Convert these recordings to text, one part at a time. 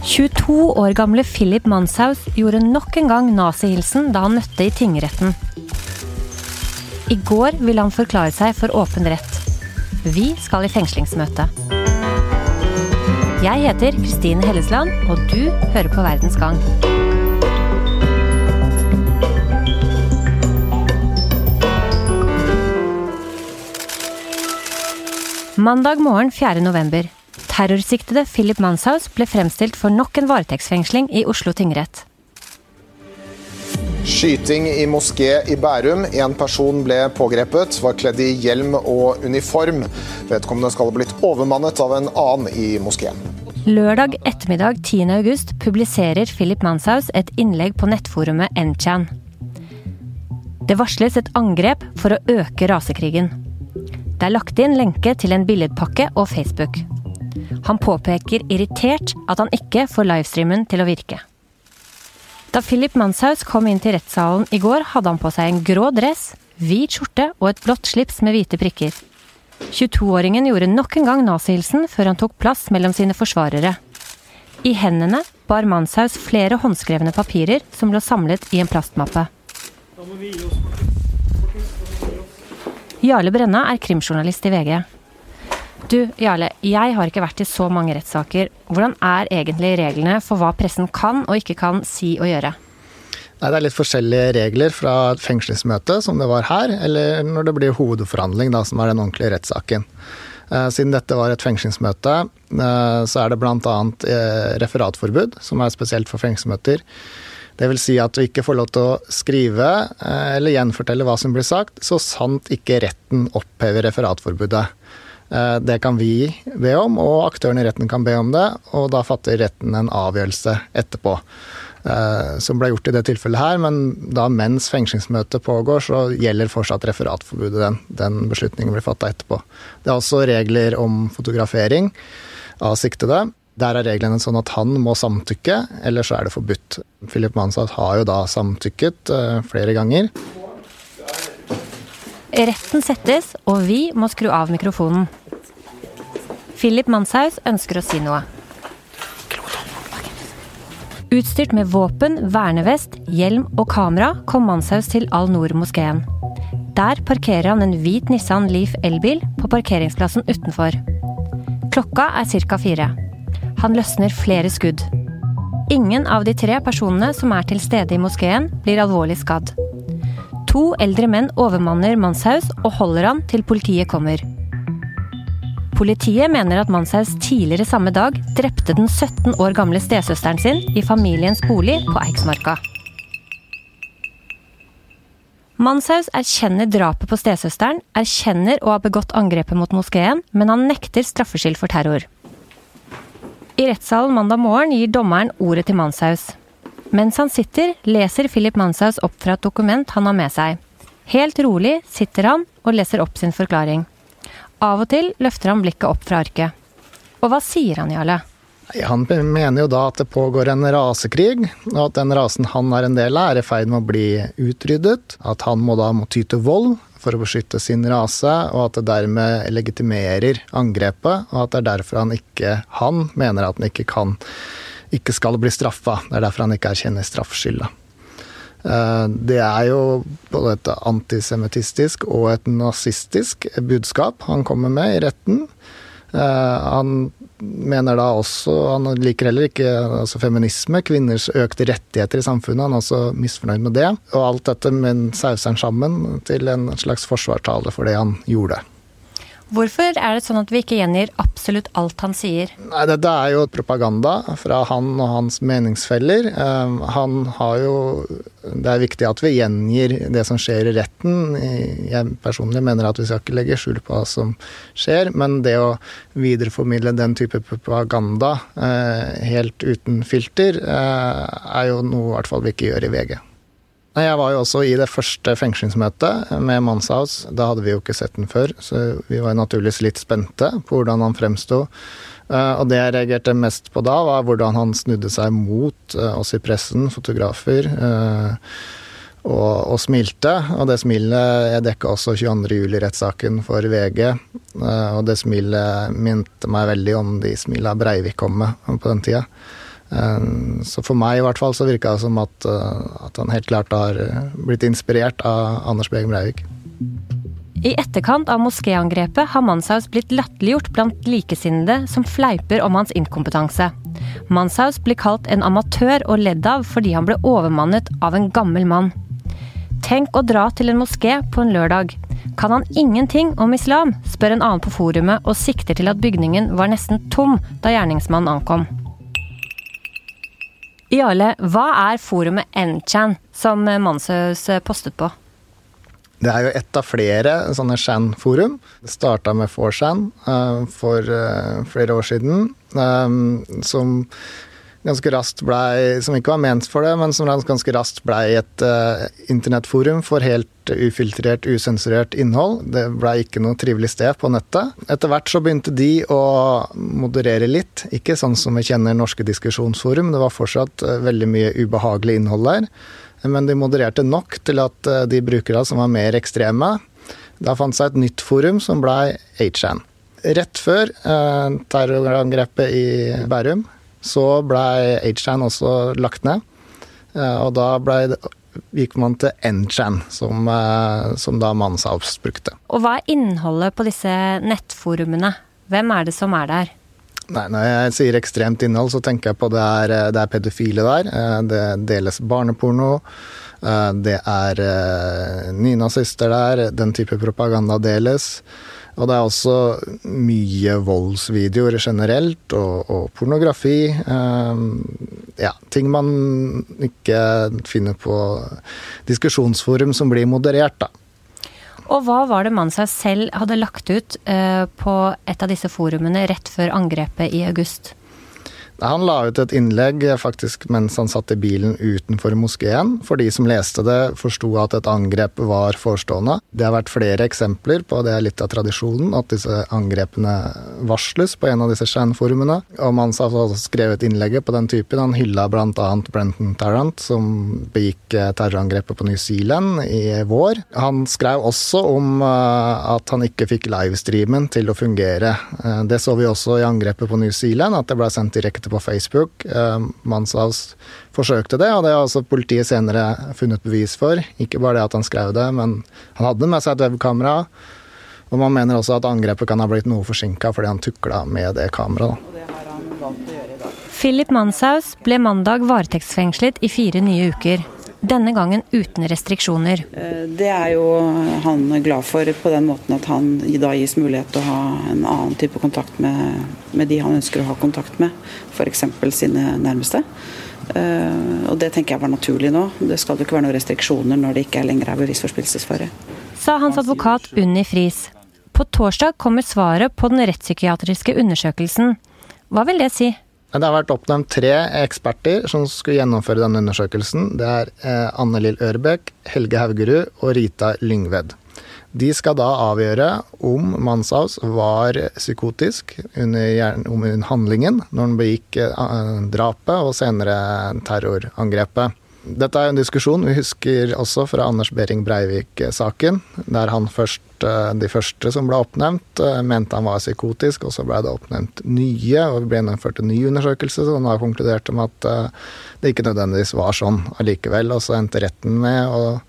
22 år gamle Philip Manshaus gjorde nok en gang nazihilsen da han møtte i tingretten. I går ville han forklare seg for åpen rett. Vi skal i fengslingsmøte. Jeg heter Kristine Hellesland, og du hører på Verdens gang. Mandag morgen 4. november. Terrorsiktede Philip Manshaus ble fremstilt for nok en varetektsfengsling i Oslo tingrett. Skyting i moské i Bærum. En person ble pågrepet, var kledd i hjelm og uniform. Vedkommende skal ha blitt overmannet av en annen i moskeen. Lørdag ettermiddag 10. august publiserer Philip Manshaus et innlegg på nettforumet Nchan. Det varsles et angrep for å øke rasekrigen. Det er lagt inn lenke til en billedpakke og Facebook. Han påpeker irritert at han ikke får livestreamen til å virke. Da Philip Manshaus kom inn til rettssalen i går, hadde han på seg en grå dress, hvit skjorte og et blått slips med hvite prikker. 22-åringen gjorde nok en gang nazihilsen før han tok plass mellom sine forsvarere. I hendene bar Manshaus flere håndskrevne papirer som lå samlet i en plastmappe. Jarle Brenna er krimjournalist i VG. Du, Jarle, jeg har ikke vært i så mange rettssaker. Hvordan er egentlig reglene for hva pressen kan og ikke kan si og gjøre? Nei, Det er litt forskjellige regler fra et fengslingsmøte, som det var her, eller når det blir hovedforhandling, da, som er den ordentlige rettssaken. Eh, siden dette var et fengslingsmøte, eh, så er det bl.a. Eh, referatforbud, som er spesielt for fengslingsmøter. Vil si at du ikke får lov til å skrive eller gjenfortelle hva som blir sagt, så sant ikke retten opphever referatforbudet. Det kan vi be om, og aktørene i retten kan be om det, og da fatter retten en avgjørelse etterpå. Som ble gjort i det tilfellet her, men da mens fengslingsmøtet pågår, så gjelder fortsatt referatforbudet. Den, den beslutningen blir fatta etterpå. Det er også regler om fotografering av siktede. Der er reglene sånn at han må samtykke, eller så er det forbudt. Philip Mansat har jo da samtykket uh, flere ganger. Retten settes, og vi må skru av mikrofonen. Philip Manshaus ønsker å si noe. Utstyrt med våpen, vernevest, hjelm og kamera kom Manshaus til Al-Noor-moskeen. Der parkerer han en hvit Nissan Leaf elbil på parkeringsplassen utenfor. Klokka er ca. fire. Han løsner flere skudd. Ingen av de tre personene som er til stede i moskeen, blir alvorlig skadd. To eldre menn overmanner Manshaus og holder han til politiet kommer. Politiet mener at Manshaus tidligere samme dag drepte den 17 år gamle stesøsteren sin i familiens bolig på Eiksmarka. Manshaus erkjenner drapet på stesøsteren, erkjenner å ha begått angrepet mot moskeen, men han nekter straffskyld for terror. I rettssalen mandag morgen gir dommeren ordet til Manshaus. Mens han sitter, leser Philip Manshaus opp fra et dokument han har med seg. Helt rolig sitter han og leser opp sin forklaring. Av og til løfter han blikket opp fra arket. Og hva sier han, Jarle? Han mener jo da at det pågår en rasekrig, og at den rasen han er en del av, er i ferd med å bli utryddet. At han må da må ty til vold for å beskytte sin rase, og at det dermed legitimerer angrepet, og at det er derfor han ikke Han mener at han ikke kan ikke skal bli straffa. Det er derfor han ikke erkjenner straffskylda. Det er jo både et antisemittistisk og et nazistisk budskap han kommer med i retten. Han mener da også Han liker heller ikke altså feminisme, kvinners økte rettigheter i samfunnet. Han er også misfornøyd med det. Og alt dette men sauser han sammen til en slags forsvarstale for det han gjorde. Hvorfor er det sånn at vi ikke gjengir absolutt alt han sier? Nei, Dette er jo propaganda fra han og hans meningsfeller. Han har jo Det er viktig at vi gjengir det som skjer i retten. Jeg personlig mener at vi skal ikke legge skjul på hva som skjer, men det å videreformidle den type propaganda helt uten filter, er jo noe i hvert fall vi ikke gjør i VG. Jeg var jo også i det første fengslingsmøtet med Manshaus. Da hadde vi jo ikke sett den før, så vi var naturligvis litt spente på hvordan han fremsto. Og det jeg reagerte mest på da, var hvordan han snudde seg mot oss i pressen, fotografer, og, og smilte. Og det smilet Jeg dekka også 22. juli-rettssaken for VG, og det smilet minte meg veldig om de smila Breivik kom med på den tida. Så for meg i hvert fall så virka det som at, at han helt klart har blitt inspirert av Anders Begum Breivik. I etterkant av moskéangrepet har Manshaus blitt latterliggjort blant likesinnede som fleiper om hans inkompetanse. Manshaus blir kalt en amatør og ledd av fordi han ble overmannet av en gammel mann. Tenk å dra til en moské på en lørdag. Kan han ingenting om islam, spør en annen på forumet og sikter til at bygningen var nesten tom da gjerningsmannen ankom. Jarle, hva er forumet Nchan som Manshaus postet på? Det er jo ett av flere sånne Shan-forum. Det starta med 4chan uh, for uh, flere år siden, um, som ganske raskt blei Som ikke var ment for det, men som ganske raskt blei et uh, internettforum for helt ufiltrert, usensurert innhold. Det blei ikke noe trivelig sted på nettet. Etter hvert så begynte de å moderere litt, ikke sånn som vi kjenner norske diskusjonsforum. Det var fortsatt veldig mye ubehagelig innhold der men de modererte nok til at eh, de brukerne som var mer ekstreme, da fant seg et nytt forum som blei HN. Rett før eh, terrorangrepet i Bærum så blei HN også lagt ned. Eh, og da blei gikk man til NChan, som, eh, som da Manshaus brukte. Og hva er innholdet på disse nettforumene? Hvem er det som er der? Nei, Når jeg sier ekstremt innhold, så tenker jeg på det er, det er pedofile der. Eh, det deles barneporno. Eh, det er eh, nynazister der. Den type propaganda deles. Og det er også mye voldsvideoer generelt, og, og pornografi. ja, ting man ikke finner på diskusjonsforum som blir moderert, da. Og hva var det Mansa selv hadde lagt ut eh, på et av disse forumene rett før angrepet i august? Han la ut et innlegg faktisk mens han satt i bilen utenfor moskeen. For de som leste det, forsto at et angrep var forestående. Det har vært flere eksempler på, det er litt av tradisjonen, at disse angrepene varsles på en av disse Shan-forumene. Og man har skrevet innlegget på den typen. Han hylla bl.a. Brenton Tarrant, som begikk eh, terrorangrepet på New Zealand i vår. Han skrev også om eh, at han ikke fikk livestreamen til å fungere. Eh, det så vi også i angrepet på New Zealand, at det ble sendt direkte på Facebook. Eh, Manshaus forsøkte det, og det har også politiet senere funnet bevis for. Ikke bare det at han skrev det, men han hadde med seg et webkamera. Og man mener også at angrepet kan ha blitt noe forsinka fordi han tukla med det kameraet. Philip Manshaus ble mandag varetektsfengslet i fire nye uker. Denne gangen uten restriksjoner. Eh, det er jo han glad for på den måten at han da gis mulighet til å ha en annen type kontakt med, med de han ønsker å ha kontakt med, f.eks. sine nærmeste. Eh, og det tenker jeg var naturlig nå. Det skal jo ikke være noen restriksjoner når det ikke lenger er bevisforspillelsesfare. Sa hans advokat Unni Friis. På torsdag kommer svaret på den rettspsykiatriske undersøkelsen. Hva vil det si? Det har vært oppnevnt tre eksperter som skulle gjennomføre denne undersøkelsen. Det er eh, Anne Lill Ørbekk, Helge Haugerud og Rita Lyngved. De skal da avgjøre om Manshaus var psykotisk under, under handlingen når han begikk eh, drapet og senere terrorangrepet. Dette er en diskusjon vi husker også fra Anders Behring Breivik-saken, der han først, eh, de første som ble oppnevnt, eh, mente han var psykotisk, og så ble det oppnevnt nye, og det ble gjennomført en ny undersøkelse som da konkluderte med at eh, det ikke nødvendigvis var sånn allikevel, og så endte retten med å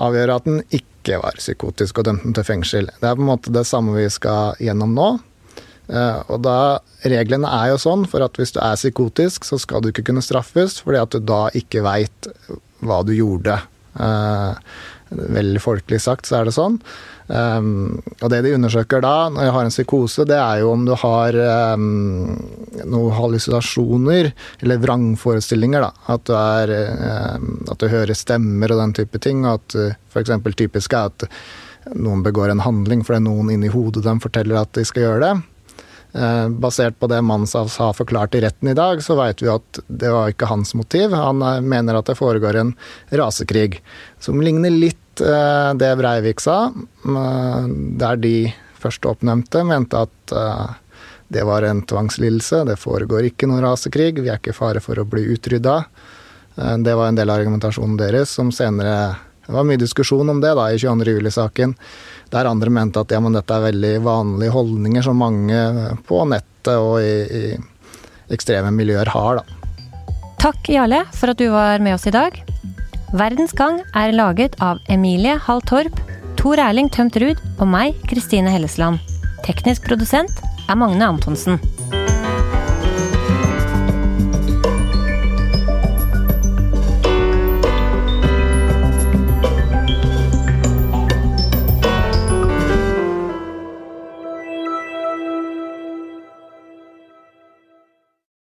avgjøre at den ikke var psykotisk og dømte den til fengsel. Det er på en måte det samme vi skal gjennom nå. Og da Reglene er jo sånn for at hvis du er psykotisk, så skal du ikke kunne straffes, fordi at du da ikke veit hva du gjorde. Uh, veldig folkelig sagt så er det sånn. Um, og det de undersøker da, når jeg har en psykose, det er jo om du har noen hallusinasjoner, eller vrangforestillinger, da. At du, er, at du hører stemmer og den type ting. Og at f.eks. typisk er at noen begår en handling fordi noen inni hodet dem forteller at de skal gjøre det. Eh, basert på det Manshaus har forklart i retten i dag, så vet vi at det var ikke hans motiv. Han eh, mener at det foregår en rasekrig, som ligner litt eh, det Breivik sa, der de først oppnevnte mente at det var en tvangslidelse, det foregår ikke noen rasekrig, vi er ikke i fare for å bli utrydda. Det var en del av argumentasjonen deres, som senere det var mye diskusjon om det da i 22. juli-saken, der andre mente at ja, men dette er veldig vanlige holdninger som mange på nettet og i, i ekstreme miljøer har, da. Takk, Jarle, for at du var med oss i dag. Verdens gang er laget av Emilie Hall Torp, Tor Erling Tømt Ruud og meg, Kristine Hellesland. Teknisk produsent er Magne Antonsen.